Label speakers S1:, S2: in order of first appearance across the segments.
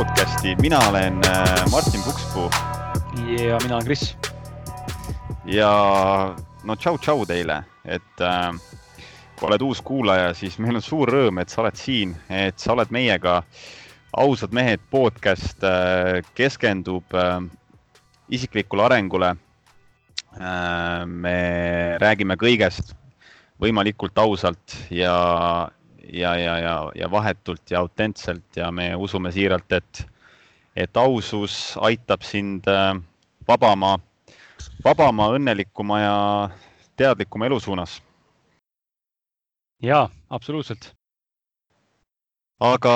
S1: podcasti, mina olen äh, Martin Pukspuu.
S2: ja mina olen Kris.
S1: ja no tšau-tšau teile, et äh, kui oled uus kuulaja, siis meil on suur rõõm, et sa oled siin, et sa oled meiega. ausad mehed podcast äh, keskendub äh, isiklikule arengule äh,. me räägime kõigest võimalikult ausalt ja, ja, ja, ja, ja vahetult ja autentselt ja me usume siiralt, et, et ausus aitab sind äh, vabama, vabama, õnnelikuma ja teadlikuma elu suunas.
S2: ja absoluutselt
S1: aga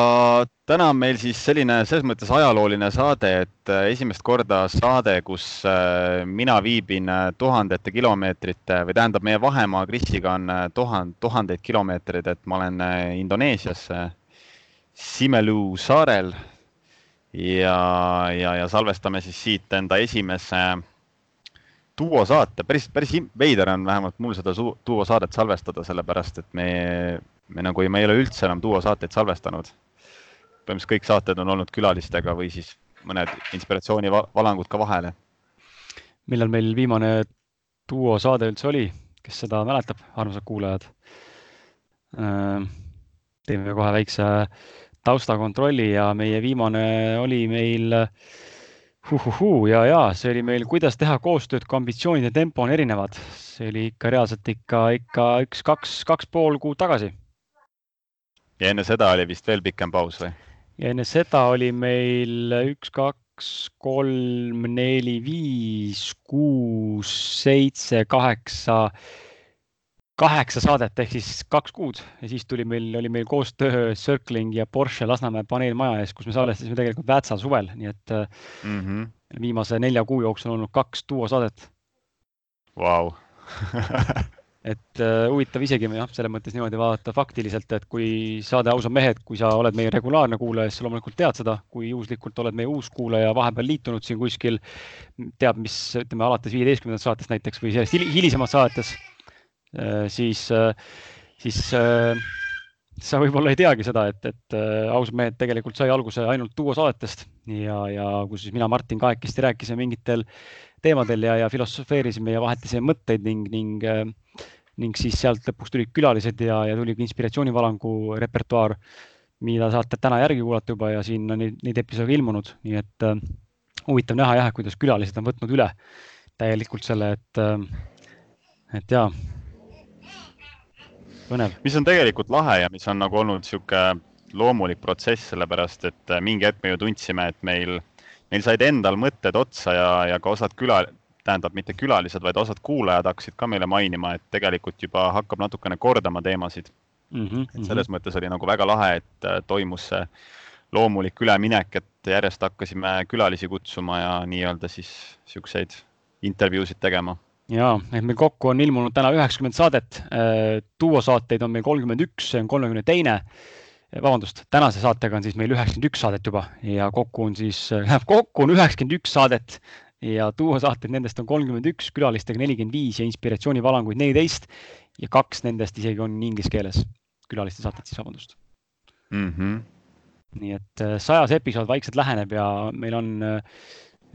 S1: täna on meil siis selline selles mõttes ajalooline saade, et äh, esimest korda saade, kus äh, mina viibin äh, tuhandete kilomeetrite või tähendab, meie vahemaa Krisiga on tuhand, tuhandeid kilomeetreid, et ma olen Indoneesias Simelu saarel. Ja, ja, ja salvestame siis siit enda esimese duosaate, päris, päris veider on vähemalt mul seda duosaadet salvestada, sellepärast et me me nagu ei, me ei ole üldse enam duosaateid salvestanud. põhimõtteliselt kõik saated on olnud külalistega või siis mõned inspiratsioonivalangud ka vahele.
S2: millal meil viimane duosaade üldse oli, kes seda mäletab, armsad kuulajad? Äh, teeme kohe väikse taustakontrolli ja meie viimane oli meil huhuhuu ja, ja see oli meil, kuidas teha koostööd, kui ambitsioonide tempo on erinevad. see oli ikka reaalselt ikka, ikka üks, kaks, kaks pool kuud tagasi
S1: ja enne seda oli vist veel pikem paus või?
S2: ja enne seda oli meil üks, kaks, kolm, neli, viis, kuus, seitse, kaheksa, kaheksa saadet ehk siis kaks kuud ja siis tuli meil, oli meil koostöö Circling ja Porsche Lasnamäe paneelmaja ees, kus me salvestasime tegelikult Väätsa suvel, nii et mm -hmm. viimase nelja kuu jooksul on olnud kaks duosaadet.
S1: Vau
S2: et uh, huvitav isegi jah, selles mõttes niimoodi vaadata faktiliselt, et kui saade Ausad mehed, kui sa oled meie regulaarne kuulaja, siis sa loomulikult tead seda, kui juhuslikult oled meie uus kuulaja, vahepeal liitunud siin kuskil, teab, mis ütleme alates viieteistkümnendast saatest näiteks või sellest hilisemast saates uh,, siis uh,, siis sa võib-olla ei teagi seda, et, et äh, ausad mehed tegelikult sai alguse ainult duosaadetest ja, ja kus siis mina, Martin kahekesti rääkisime mingitel teemadel ja, ja filosofeerisime ja vahetasime mõtteid ning, ning äh, ning siis sealt lõpuks tulid külalised ja, ja tuli ka inspiratsioonivalangu repertuaar, mida saate täna järgi kuulata juba ja siin on neid, neid episoode ilmunud, nii et äh, huvitav näha jah, kuidas külalised on võtnud üle täielikult selle, et et põnev.
S1: Mis on tegelikult lahe ja mis on nagu olnud niisugune loomulik protsess, sellepärast et äh, mingi hetk me ju tundsime, et meil, meil said endal mõtted otsa ja, ja ka osad küla, tähendab mitte külalised, vaid osad kuulajad hakkasid ka meile mainima, et tegelikult juba hakkab natukene kordama teemasid mm. -hmm, et selles mm -hmm. mõttes oli nagu väga lahe, et äh, toimus see loomulik üleminek, et järjest hakkasime külalisi kutsuma ja nii-öelda siis siukseid intervjuusid tegema.
S2: Ja, et meil kokku on ilmunud täna üheksakümmend saadet. Äh, duosaateid on meil kolmkümmend üks, see on kolmekümne teine vabandust, tänase saatega on siis meil üheksakümmend üks saadet juba ja kokku on siis, kokku on üheksakümmend üks saadet ja duosaateid nendest on kolmkümmend üks, külalistega nelikümmend viis ja inspiratsioonivalanguid neliteist ja kaks nendest isegi on inglise keeles, külaliste saated siis, vabandust
S1: mm. -hmm.
S2: nii et äh, sajas episood vaikselt läheneb ja meil on, äh,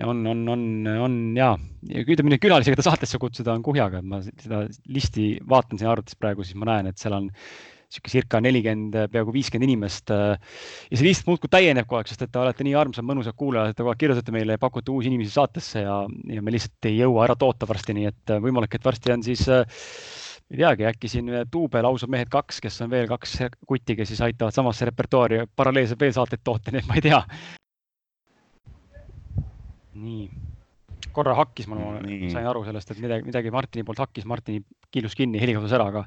S2: on, on, on, on ja, ütleme nüüd külalisi, keda saatesse kutsuda on kuhjaga, et ma seda listi vaatan siin arvutis praegu, siis ma näen, et seal on sihuke circa nelikümmend, peaaegu viiskümmend inimest. Äh, ja see lihtsalt muudkui täieneb kogu aeg, sest et te olete nii armsad, mõnusad kuulajad, te kogu aeg kirjutate meile ja pakute uusi inimesi saatesse ja, ja me lihtsalt ei jõua ära toota varsti, nii et äh, võimalik, et varsti on siis äh, ei teagi, äkki siin duubel ausad mehed kaks, kes on veel kaks kutti, kes siis aitavad samasse repertuaari paralleelselt veel saateid toota, nii et ma ei tea. Nii, korra hakkis, ma nii. sain aru sellest, et midagi, midagi Martini poolt hakkis, Martini kiilus kinni, heli kadus ära, aga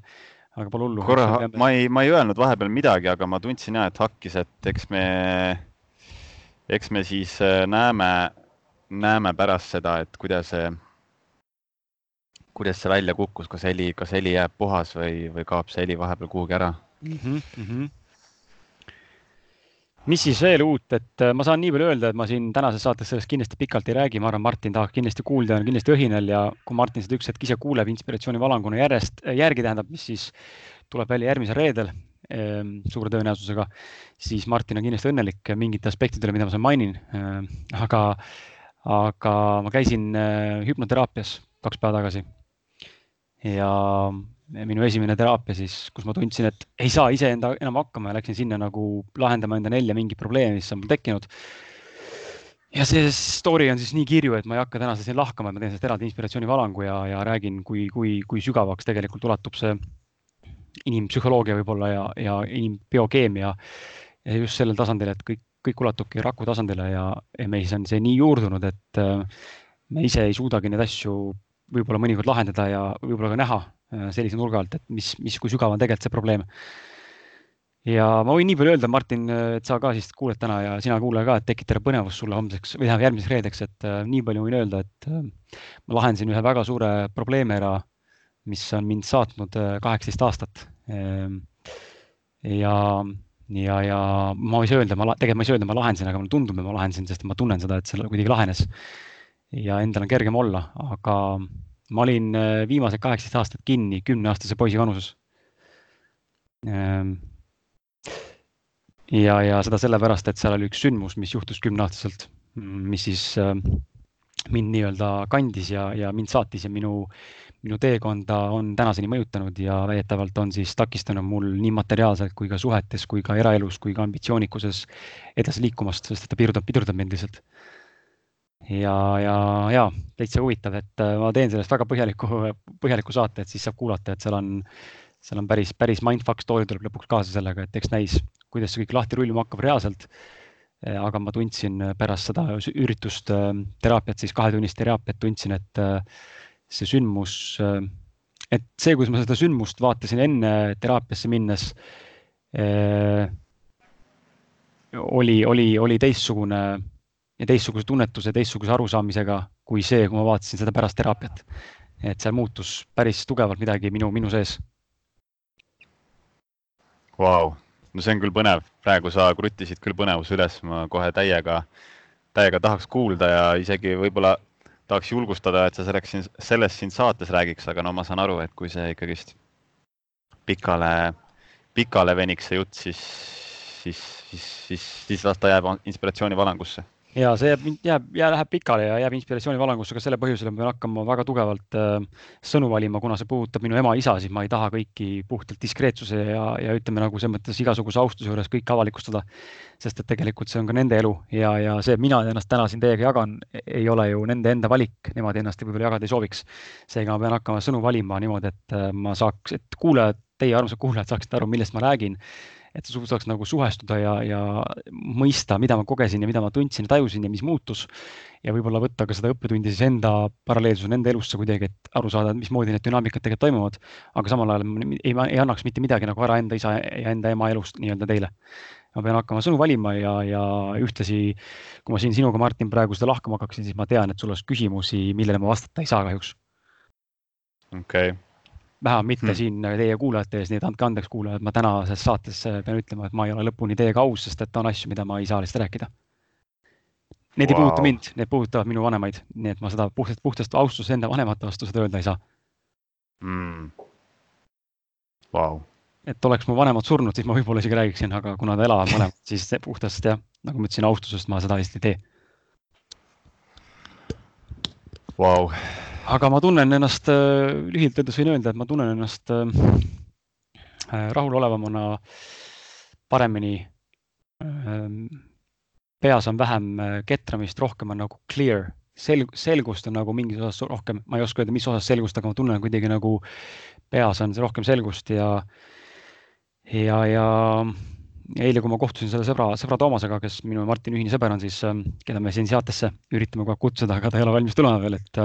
S2: aga pole hullu.
S1: korra, ma ei, ma ei öelnud vahepeal midagi, aga ma tundsin ja, et hakkis, et eks me, eks me siis äh, näeme, näeme pärast seda, et kuidas see, kuidas see välja kukkus, kas heli, kas heli jääb puhas või, või kaob see heli vahepeal kuhugi ära mm. -hmm, mm -hmm
S2: mis siis veel uut, et äh, ma saan nii palju öelda, et ma siin tänases saates sellest kindlasti pikalt ei räägi, ma arvan, Martin tahaks kindlasti kuulda, on kindlasti õhinal ja kui Martin seda üks hetk ise kuuleb inspiratsioonivalanguna järjest, äh, järgi tähendab, mis siis tuleb välja järgmisel reedel, ehm, suure tõenäosusega, siis Martin on kindlasti õnnelik mingite aspektide üle, mida ma siin mainin. Ehm, aga, aga ma käisin äh, hüpnoteraapias kaks päeva tagasi. ja minu esimene teraapia siis, kus ma tundsin, et ei saa iseenda enam hakkama ja läksin sinna nagu lahendama enda nelja mingit probleemi, mis on mul tekkinud ja see story on siis nii kirju, et ma ei hakka täna siin lahkama, et ma teen sellest eraldi inspiratsioonivalangu ja, ja räägin, kui, kui, kui sügavaks tegelikult ulatub see inimpsühholoogia võib-olla ja, ja inimbiokeemia. ja just sellel tasandil, et kõik, kõik ulatubki raku tasandile ja, ja meis on see nii juurdunud, et äh, me ise ei suudagi neid asju võib-olla mõnikord lahendada ja võib-olla ka näha äh, sellise nurga alt, et mis, mis, kui sügav on tegelikult see probleem ja ma võin nii palju öelda, Martin, et sa ka siis kuuled täna ja sina kuulaja ka, et tekitada põnevust sulle homseks või tähendab järgmiseks reedeks, et äh, nii palju võin öelda, et äh, ma lahendasin ühe väga suure probleemi ära, mis on mind saatnud äh, kaheksateist aastat. Ehm, ja, ja, ja ma ei saa öelda, ma tegelikult ma ei saa öelda, ma lahendasin, aga mulle tundub, et ma lahendasin, sest ma tunnen seda, et see kuidagi lahenes. ja endal on kergem olla, aga ma olin viimased kaheksateist aastat kinni kümneaastase poisi vanuses ehm, ja, ja seda sellepärast, et seal oli üks sündmus, mis juhtus kümneaastaselt, mis siis äh, mind nii-öelda kandis ja, ja mind saatis ja minu, minu teekonda on tänaseni mõjutanud ja väidetavalt on siis takistanud mul nii materiaalselt kui ka suhetes kui ka eraelus kui ka ambitsioonikuses edasi liikumast, sest et ta pidurdab, pidurdab mind lihtsalt. Ja, ja, ja täitsa huvitav, et äh, ma teen sellest väga põhjaliku, põhjaliku saate, et siis saab kuulata, et seal on, seal on päris, päris mindfuck story tuleb lõpuks kaasa sellega, et eks näis kuidas see kõik lahti rulluma hakkab reaalselt. Eh, aga ma tundsin eh, pärast seda üritust, teraapiat, siis kahetunnist teraapiat, tundsin, et see sündmus, et see, kuidas ma seda sündmust vaatasin enne teraapiasse minnes, oli, oli, oli teistsugune ja teistsuguse tunnetuse, teistsuguse arusaamisega kui see, kui ma vaatasin seda pärast teraapiat. et seal muutus päris tugevalt midagi minu, minu sees.
S1: Vau, no see on küll põnev, praegu sa kruttisid küll põnevuse üles, ma kohe täiega, täiega tahaks kuulda ja isegi võib-olla tahaks julgustada, et sa selleks, sellest siin saates räägiks, aga no ma saan aru, et kui see ikkagist pikale, pikale veniks see jutt, siis, siis, siis, siis, siis las ta jääb inspiratsioonivalangusse
S2: ja see jääb, jääb, jääb, läheb pikale ja jääb inspiratsioonivalangusse ka selle põhjusel, et ma pean hakkama väga tugevalt äh, sõnu valima, kuna see puudutab minu ema-isa, siis ma ei taha kõiki puhtalt diskreetsuse ja, ja ütleme nagu selles mõttes igasuguse austuse juures kõike avalikustada. sest et tegelikult see on ka nende elu ja, ja see, et mina ennast täna siin teiega jagan, ei ole ju nende enda valik, nemad ennast võib-olla jagada ei sooviks. seega ma pean hakkama sõnu valima niimoodi, et äh, ma saaks, et kuulajad, teie armsad kuulajad saaksite aru, millest ma räägin et sa saaks nagu suhestuda ja, ja mõista, mida ma kogesin ja mida ma tundsin ja tajusin ja mis muutus. ja võib-olla võtta ka seda õppetundi siis enda paralleelsusena enda elusse kuidagi, et aru saada, mismoodi need dünaamikad tegelikult toimuvad. aga samal ajal ei, ei annaks mitte midagi nagu ära enda isa ja enda ema elust nii-öelda teile. ma pean hakkama sõnu valima ja, ja ühtlasi, kui ma siin sinuga, Martin, praegu seda lahkama hakkaksin, siis ma tean, et sul oleks küsimusi, millele ma vastata ei saa kahjuks.
S1: okei okay
S2: vähemalt mitte hmm. siin teie kuulajate ees, nii et andke andeks, kuulajad, ma tänases saates äh, pean ütlema, et ma ei ole lõpuni teiega aus, sest et on asju, mida ma ei saa lihtsalt rääkida. Need wow. ei puuduta mind, need puudutavad minu vanemaid, nii et ma seda puhtast, puhtast austust enda vanemate vastu seda öelda ei saa
S1: mm.. Wow.
S2: et oleks mu vanemad surnud, siis ma võib-olla isegi räägiksin, aga kuna ta elavad mõlemad, siis puhtast jah, nagu ma ütlesin, austusest ma seda lihtsalt ei tee
S1: wow
S2: aga ma tunnen ennast, äh, lühidalt öeldes võin öelda, et ma tunnen ennast äh, äh, rahulolevamana, paremini. Ähm, peas on vähem ketramist, rohkem on nagu clear, selg-, selgust on nagu mingis osas rohkem, ma ei oska öelda, mis osas selgust, aga ma tunnen kuidagi nagu peas on rohkem selgust ja, ja, ja eile, kui ma kohtusin selle sõbra, sõbra Toomasega, kes minu ja Martini ühine sõber on, siis keda me siin saatesse üritame kogu aeg kutsuda, aga ta ei ole valmis tulema veel, et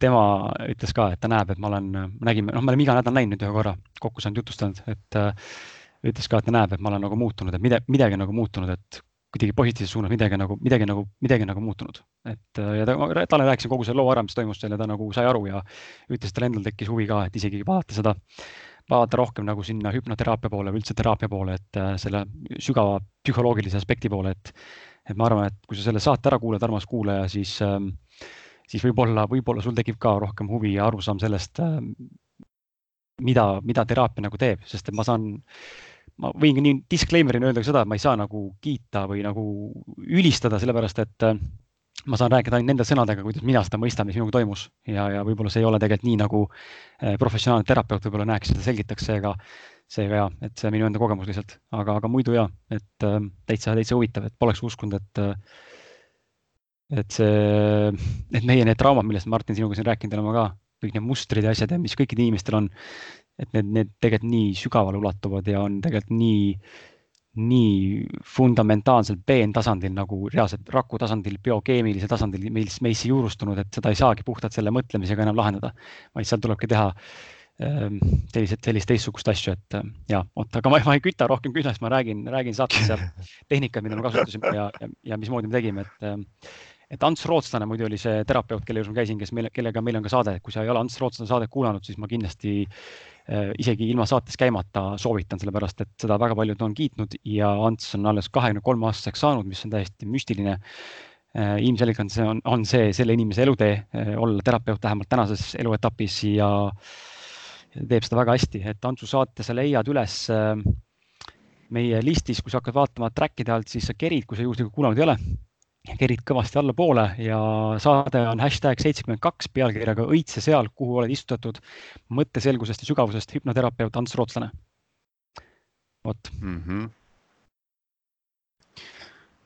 S2: tema ütles ka, et ta näeb, et ma olen, nägime, noh, me oleme iga nädal näinud nüüd ühe korra, kokku saanud, jutustanud, et äh, ütles ka, et ta näeb, et ma olen nagu muutunud, et midagi, midagi nagu muutunud, et kuidagi positiivses suunas midagi nagu, midagi nagu, midagi nagu muutunud. et äh, ja ta, talle rääkisin kogu selle loo ära, mis toimus seal ja ta nagu sai aru ja ütles, et tal endal tekkis huvi ka, et isegi vaadata seda, vaadata rohkem nagu sinna hüpnoteraapia poole või üldse teraapia poole, et äh, selle sügava psühholoogilise aspekti poole, et et ma arvan, et kui sa selle saate ära kuulad, armas kuulaja, siis äh, siis võib-olla, võib-olla sul tekib ka rohkem huvi ja arusaam sellest, äh, mida, mida teraapia nagu teeb, sest et ma saan, ma võin ka nii disclaimer'ina öelda ka seda, et ma ei saa nagu kiita või nagu ülistada, sellepärast et äh, ma saan rääkida ainult nende sõnadega, kuidas mina seda mõistan, mis minuga toimus. Ja, ja võib-olla see ei ole tegelikult nii, nagu äh, professionaalne terapeut võib-olla näeks seda, selgitaks, seega, seega ja, et see on minu enda kogemus lihtsalt, aga, aga muidu ja, et täitsa, täitsa huvitav, et poleks uskunud, et et see, et meie need traumad, millest Martin sinuga siin rääkinud oleme ka, kõik need mustrid ja asjad ja mis kõikidel inimestel on, et need, need tegelikult nii sügavale ulatuvad ja on tegelikult nii, nii fundamentaalselt peentasandil nagu reaalselt raku tasandil, biokeemilisel tasandil meis, meisse juurustunud, et seda ei saagi puhtalt selle mõtlemisega enam lahendada, vaid seal tulebki teha ähm, sellised, sellist teistsugust asju, et ja, oot, aga ma, ma ei küta rohkem küljest, ma räägin, räägin saates seal tehnikad, mida me kasutasime ja, ja, ja mismoodi me tegime, et ähm, et Ants Rootslane muidu oli see terapeut, kelle juures ma käisin, kes meil, kellega meil on ka saade, kui sa ei ole Ants Rootslane saadet kuulanud, siis ma kindlasti äh, isegi ilma saates käimata soovitan, sellepärast et seda väga paljud on kiitnud ja Ants on alles kahekümne kolme aastaseks saanud, mis on täiesti müstiline. Äh,. ilmselgelt on see, on, on see selle inimese elutee äh, olla terapeut vähemalt tänases eluetapis ja, teeb seda väga hästi, et Antsu saate sa leiad üles meie listis, kui sa hakkad vaatama track'ide alt, siis sa kerid, kui sa juhuslikult kuulanud ei ole kerid kõvasti allapoole ja saade on hashtag seitsekümmend kaks pealkirjaga Õitse seal, kuhu oled istutatud mõtteselgusest ja sügavusest hüpnoterapeut Ants Rootslane. vot mm. -hmm.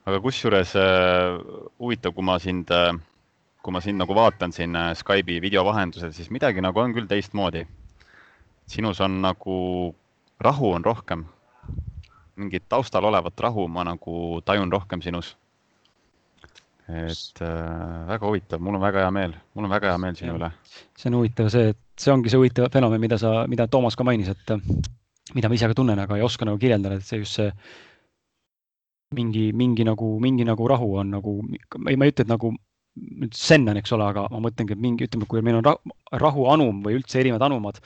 S1: aga kusjuures äh, huvitav, kui ma sind äh,, kui ma sind nagu vaatan siin äh, Skype'i video vahendusel, siis midagi nagu on küll teistmoodi. sinus on nagu, rahu on rohkem. mingit taustal olevat rahu ma nagu tajun rohkem sinus et äh, väga huvitav, mul on väga hea meel, mul on väga hea meel sinu üle.
S2: see on huvitav see, et see ongi see huvitav fenomen, mida sa, mida Toomas ka mainis, et mida ma ise ka tunnen, aga ei oska nagu kirjeldada, et see just see mingi, mingi nagu, mingi nagu rahu on nagu, ei, ma ei ütle, et nagu nüüd zen on, eks ole, aga ma mõtlengi, et mingi, ütleme, kui meil on rahu anum või üldse erinevad anumad,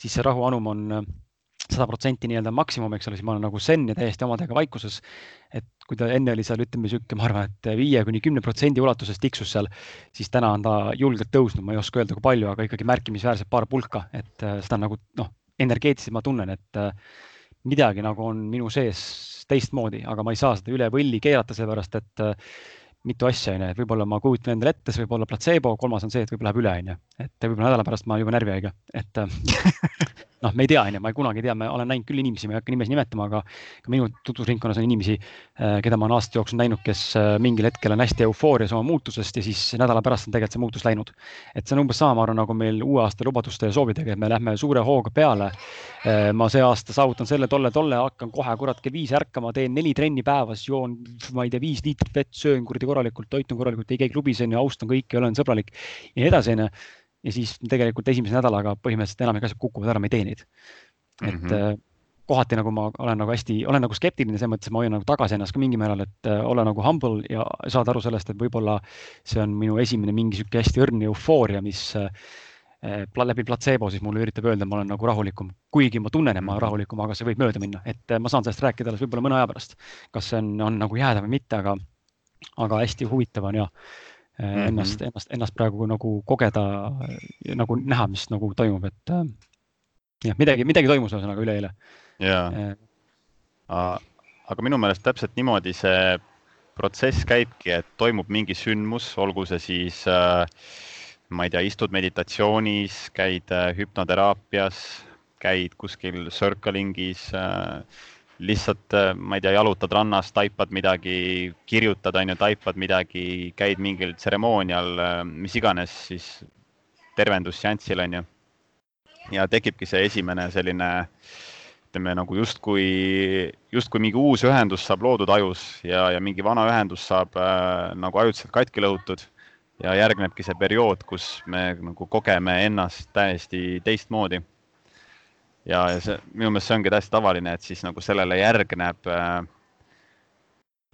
S2: siis see rahu anum on sada protsenti nii-öelda maksimum, eks ole, siis ma olen nagu zen ja täiesti omadega vaikuses. et kui ta enne oli seal, ütleme niisugune, ma arvan, et viie kuni kümne protsendi ulatuses tiksus seal, siis täna on ta julgelt tõusnud, ma ei oska öelda, kui palju, aga ikkagi märkimisväärselt paar pulka, et äh, seda nagu noh, energeetiliselt ma tunnen, et äh, midagi nagu on minu sees teistmoodi, aga ma ei saa seda üle võlli keerata, sellepärast et äh, mitu asja, onju, et võib-olla ma kujutan endale ette, see võib olla platseebo, kolmas on see, et võib-olla läheb üle, onju. et võib-olla nädala pärast ma olen juba närvihaige, et noh, me ei tea, onju, ma ei kunagi ei tea, ma olen näinud küll inimesi, ma ei hakka nimesid nimetama, aga ka minu tutvusringkonnas on inimesi, äh, keda ma olen aastate jooksul näinud, kes äh, mingil hetkel on hästi eufoorias oma muutusest ja siis nädala pärast on tegelikult see muutus läinud. et see on umbes sama, ma arvan, nagu meil uue aasta lubaduste ja soovidega, et me lähme suure hooga peale. Äh, ma see aasta saavutan selle, tolle, tolle, hakkan kohe kurat kell viis ärkama, teen neli trenni päevas, joon, ma ei tea, viis liitrit vett, söön kuradi korralikult, toitun korralikult, ei käi klubis onju, austan kõiki, olen sõbralik ja nii edasi onju ja siis tegelikult esimese nädalaga põhimõtteliselt enamik asjad kukuvad ära, me ei tee neid. et mm -hmm. kohati nagu ma olen nagu hästi, olen nagu skeptiline selles mõttes, et ma hoian nagu tagasi ennast ka mingil määral, et äh, olla nagu humble ja saada aru sellest, et võib-olla see on minu esimene mingi sihuke hästi õrn eufooria, mis äh, läbi platseebo siis mulle üritab öelda, et ma olen nagu rahulikum, kuigi ma tunnen, et ma olen mhm. rahulikum, aga see võib mööda minna, et ma saan sellest rääkida alles võib-olla mõne aja pärast. kas see on, on nagu jääda või mitte, aga, aga hästi huvitav on ja mm -hmm. ennast, ennast, ennast praegu nagu kogeda, nagu näha, mis nagu toimub, et äh, jah, midagi, midagi toimus ühesõnaga üleeile.
S1: äh.. aga minu meelest täpselt niimoodi see protsess käibki, et toimub mingi sündmus, olgu see siis äh, ma ei tea, istud meditatsioonis, käid äh, hüpnoteraapias, käid kuskil circling'is äh,, lihtsalt, äh, ma ei tea, jalutad rannas, taipad midagi, kirjutad, on ju, taipad midagi, käid mingil tseremoonial, äh, mis iganes siis tervendusseansil, on ju. ja tekibki see esimene selline, ütleme nagu justkui, justkui mingi uus ühendus saab loodud ajus ja, ja mingi vana ühendus saab äh, nagu ajutiselt katki lõhutud ja järgnebki see periood, kus me nagu kogeme ennast täiesti teistmoodi ja, ja see minu meelest see ongi täiesti tavaline, et siis nagu sellele järgneb äh,,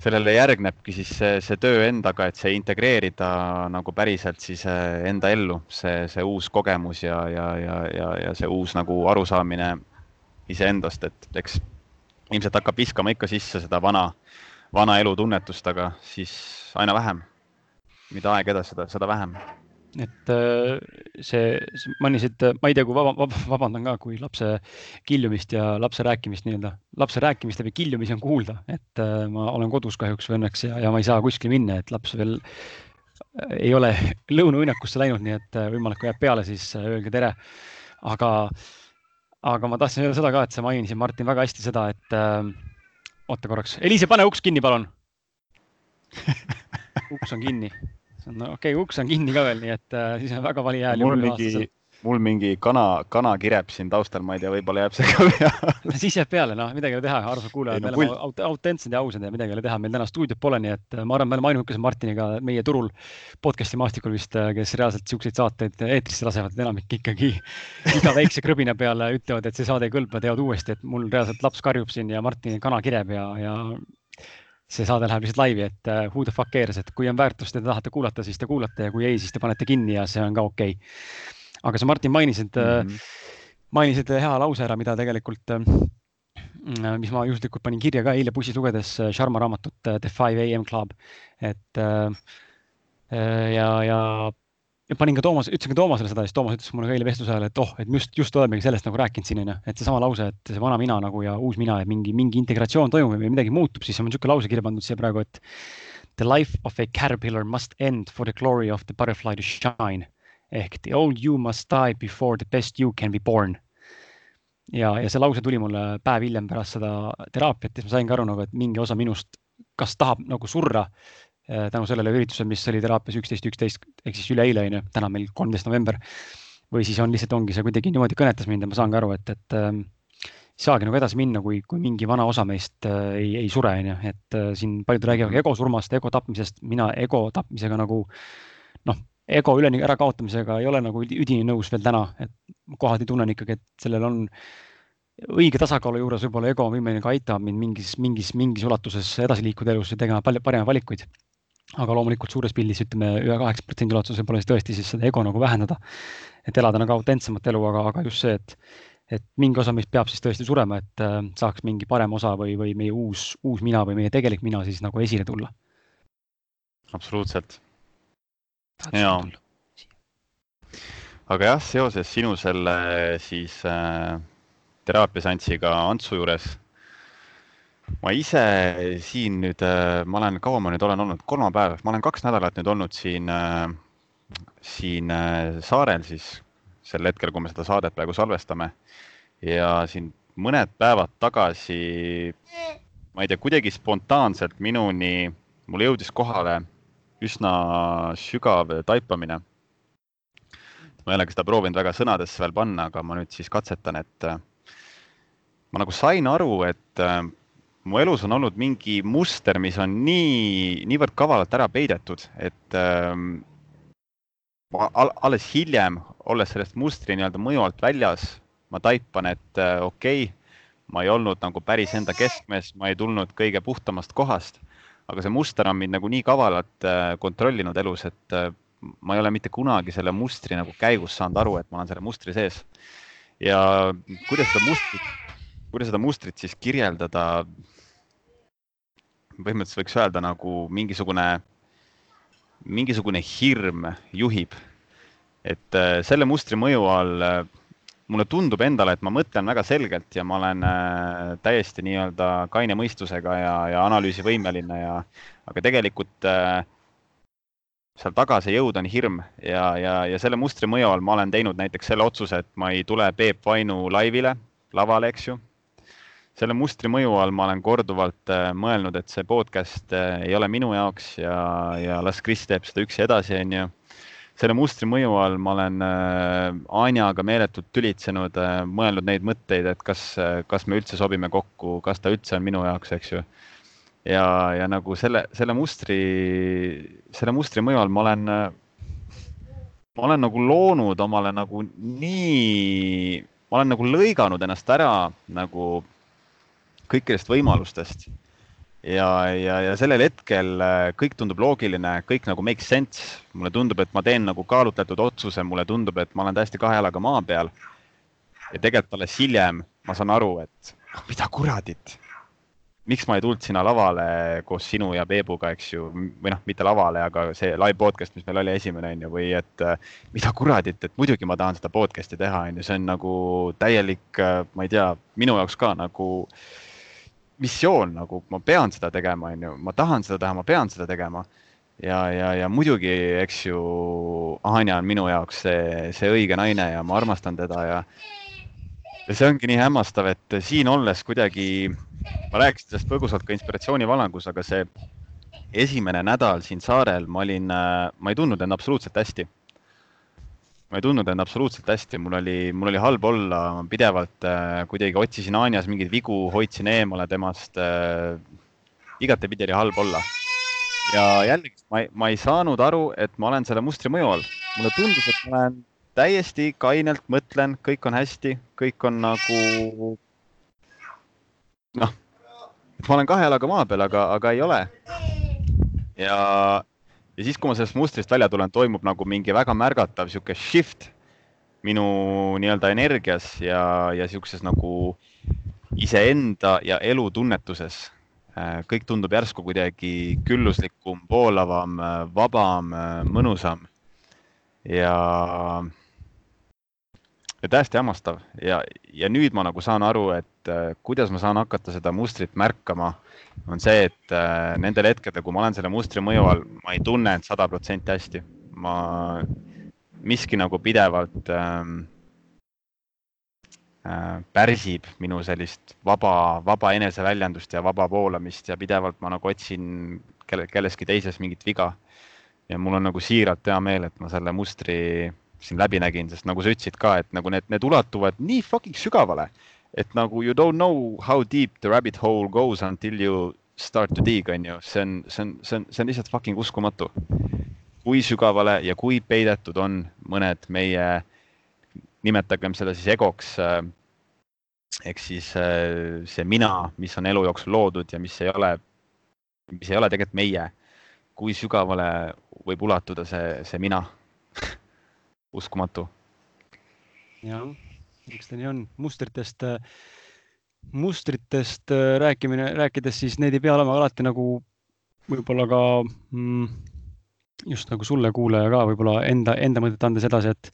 S1: sellele järgnebki siis see, see töö endaga, et see integreerida nagu päriselt siis äh, enda ellu, see, see uus kogemus ja, ja, ja, ja, ja see uus nagu arusaamine iseendast, et eks ilmselt hakkab viskama ikka sisse seda vana, vana elu tunnetust, aga siis aina vähem. mida aeg edasi, seda, seda vähem
S2: et äh, see, mainisid, ma ei tea, kui vaba, vaba, vabandan ka, kui lapse kiljumist ja lapse rääkimist nii-öelda, lapse rääkimist või kiljumisi on kuulda, et äh, ma olen kodus kahjuks või õnneks ja, ja ma ei saa kuskile minna, et laps veel äh, ei ole lõunauinnakusse läinud, nii et võimalik, kui jääb peale, siis öelge tere. aga, aga ma tahtsin öelda seda ka, et sa mainisid, Martin, väga hästi seda, et äh, oota korraks, Eliise, pane uks kinni, palun. Uks on kinni no okei okay,, uks on kinni ka veel, nii et äh, siis on väga vali hääl.
S1: mul mingi, mul mingi kana, kana kireb siin taustal, ma ei tea, võib-olla jääb see ka peale
S2: siis jääb peale, noh, midagi ei ole teha, armsad kuulajad, me oleme aut autentsed ja ausad ja midagi ei ole teha, meil täna stuudiot pole, nii et äh, ma arvan, me oleme ainukesed Martiniga meie turul podcast'i maastikul vist, äh, kes reaalselt siukseid saateid eetrisse lasevad, enamik ikkagi iga väikse krõbina peale ütlevad, et see saade ei kõlba, teevad uuesti, et mul reaalselt laps karjub siin ja Martini kana kireb ja, ja see saade läheb lihtsalt laivi, et uh, who the fuck cares, et kui on väärtust ja te tahate kuulata, siis te kuulate ja kui ei, siis te panete kinni ja see on ka okei okay.. aga sa, Martin, mainisid mm, -hmm. mainisid hea lause ära, mida tegelikult, äh, mis ma juhuslikult panin kirja ka eile bussis lugedes Sharma raamatut The Five AM Club, et ja, ja ja panin ka Toomas, ütlesin ka Toomasele seda, siis Toomas ütles mulle ka eile vestluse ajal, et oh, et just, just olemegi sellest nagu rääkinud siin onju, et seesama lause, et see vana mina nagu ja uus mina ja mingi, mingi integratsioon toimub või midagi muutub, siis on niisugune lause kirja pandud siia praegu, et the life of a caterpillar must end for the glory of the butterfly to shine ehk the old you must die before the best you can be born. ja, ja see lause tuli mulle päev hiljem pärast seda teraapiat, siis ma saingi aru nagu, et mingi osa minust kas tahab nagu surra tänu sellele üritusele, mis oli teraapias üksteist, üksteist ehk siis üleeile on ju, täna meil kolmteist november. või siis on lihtsalt ongi see kuidagi niimoodi kõnetas mind ja ma saangi aru, et, et äh, saagi nagu edasi minna, kui, kui mingi vana osa meist äh, ei, ei sure, on ju, et äh, siin paljud räägivad ego surmast, ego tapmisest, mina ego tapmisega nagu noh, ego üleni ärakaotamisega ei ole nagu üdini nõus veel täna, et kohati tunnen ikkagi, et sellel on õige tasakaalu juures võib-olla ego on võimeline ka aitama mind mingis, mingis, mingis ulatuses edasi liikuda elus ja tegema palju paremaid valikuid aga loomulikult suures pildis ütleme ühe kaheksa protsendi ulatuses võib-olla siis tõesti siis seda ego nagu vähendada. et elada nagu autentsemat elu, aga, aga just see, et, et mingi osa meist peab siis tõesti surema, et äh, saaks mingi parem osa või, või meie uus, uus mina või meie tegelik mina siis nagu esile tulla.
S1: absoluutselt. ja. aga jah, seoses sinu selle siis äh, teraapiaseanssiga Antsu juures ma ise siin nüüd, äh, ma olen, kaua ma nüüd olen olnud, kolmapäev, ma olen kaks nädalat nüüd olnud siin, äh, siin äh, saarel siis sel hetkel, kui me seda saadet praegu salvestame. ja siin mõned päevad tagasi, ma ei tea, kuidagi spontaanselt minuni, mulle jõudis kohale üsna sügav taipamine. ma ei ole seda proovinud väga sõnadesse veel panna, aga ma nüüd siis katsetan, et ma nagu sain aru, et mu elus on olnud mingi muster, mis on nii, niivõrd kavalalt ära peidetud, et ähm, alles hiljem, olles sellest mustri nii-öelda mõju alt väljas, ma taipan, et äh, okei okay,, ma ei olnud nagu päris enda keskmes, ma ei tulnud kõige puhtamast kohast, aga see muster on mind nagu nii kavalalt äh, kontrollinud elus, et äh, ma ei ole mitte kunagi selle mustri nagu käigus saanud aru, et ma olen selle mustri sees. ja kuidas seda mustrit, kuidas seda mustrit siis kirjeldada põhimõtteliselt võiks öelda nagu mingisugune, mingisugune hirm juhib. et äh, selle mustri mõju all äh, mulle tundub endale, et ma mõtlen väga selgelt ja ma olen äh, täiesti nii-öelda kaine mõistusega ja, ja analüüsivõimeline ja, aga tegelikult seal taga see jõud on hirm ja, ja, ja selle mustri mõju all ma olen teinud näiteks selle otsuse, et ma ei tule Peep Vainu laivile, lavale, eks ju selle mustri mõju all ma olen korduvalt äh, mõelnud, et see podcast äh, ei ole minu jaoks ja, ja las Kris teeb seda üksi edasi, onju. selle mustri mõju all ma olen äh, Anjaga meeletult tülitsenud, mõelnud neid mõtteid, et kas, kas me üldse sobime kokku, kas ta üldse on minu jaoks, eks ju. ja, ja nagu selle, selle mustri, selle mustri mõju all ma olen, ma olen nagu loonud omale nagu nii, ma olen nagu lõiganud ennast ära nagu kõikidest võimalustest. ja, ja, ja sellel hetkel äh, kõik tundub loogiline, kõik nagu make sense. mulle tundub, et ma teen nagu kaalutletud otsuse, mulle tundub, et ma olen täiesti kahe jalaga maa peal. ja tegelikult alles hiljem ma saan aru, et mida kuradit, miks ma ei tulnud sinna lavale koos sinu ja Peebuga, eks ju, või noh, mitte lavale, aga see live podcast, mis meil oli esimene, on ju, või et äh, mida kuradit, et muidugi ma tahan seda podcast'i teha, on ju, see on nagu täielik, äh, ma ei tea, minu jaoks ka nagu missioon, nagu ma pean seda tegema, on ju, ma tahan seda teha, ma pean seda tegema. ja, ja, ja muidugi, eks ju, Anja on minu jaoks see, see õige naine ja ma armastan teda ja ja see ongi nii hämmastav, et siin olles kuidagi ma rääkisin sellest põgusalt ka inspiratsioonivalangus, aga see esimene nädal siin saarel ma olin, ma ei tundnud end absoluutselt hästi. Ma ei tundnud end absoluutselt hästi, mul oli, mul oli halb olla, ma pidevalt äh, kuidagi otsisin Anjas mingeid vigu, hoidsin eemale temast äh,. igatepidi oli halb olla. ja jällegi, ma ei, ma ei saanud aru, et ma olen selle mustri mõju all. mulle tundus, et ma olen täiesti kainelt mõtlen, kõik on hästi, kõik on nagu noh, ma olen kahe jalaga maa peal, aga, aga ei ole. ja, ja siis, kui ma sellest mustrist välja tulen, toimub nagu mingi väga märgatav sihuke shift minu nii-öelda energias ja, ja sihukeses nagu iseenda ja elu tunnetuses. Äh, kõik tundub järsku kuidagi külluslikum, voolavam, vabam, mõnusam. ja ja täiesti hämmastav ja, ja nüüd ma nagu saan aru, et äh, kuidas ma saan hakata seda mustrit märkama, on see, et äh, nendel hetkedel, kui ma olen selle mustri mõju all, ma ei tunne end sada protsenti hästi. ma, miski nagu pidevalt ähm, äh, pärsib minu sellist vaba, vaba eneseväljendust ja vaba voolamist ja pidevalt ma nagu otsin kelle, kelleski teises mingit viga. ja mul on nagu siiralt hea meel, et ma selle mustri siin läbi nägin, sest nagu sa ütlesid ka, et nagu need, need ulatuvad nii fucking sügavale, et nagu you don't know how deep the rabbit hole goes until you start to dig, on ju, see on, see on, see on, see on lihtsalt fucking uskumatu. kui sügavale ja kui peidetud on mõned meie, nimetagem seda siis egoks äh,. ehk siis äh, see mina, mis on elu jooksul loodud ja mis ei ole, mis ei ole tegelikult meie. kui sügavale võib ulatuda see, see mina uskumatu.
S2: jah, eks ta nii on, mustritest, mustritest äh, rääkimine, rääkides, siis need ei pea olema alati nagu võib-olla ka mm, just nagu sulle, kuulaja ka võib-olla enda, enda mõtet andes edasi, et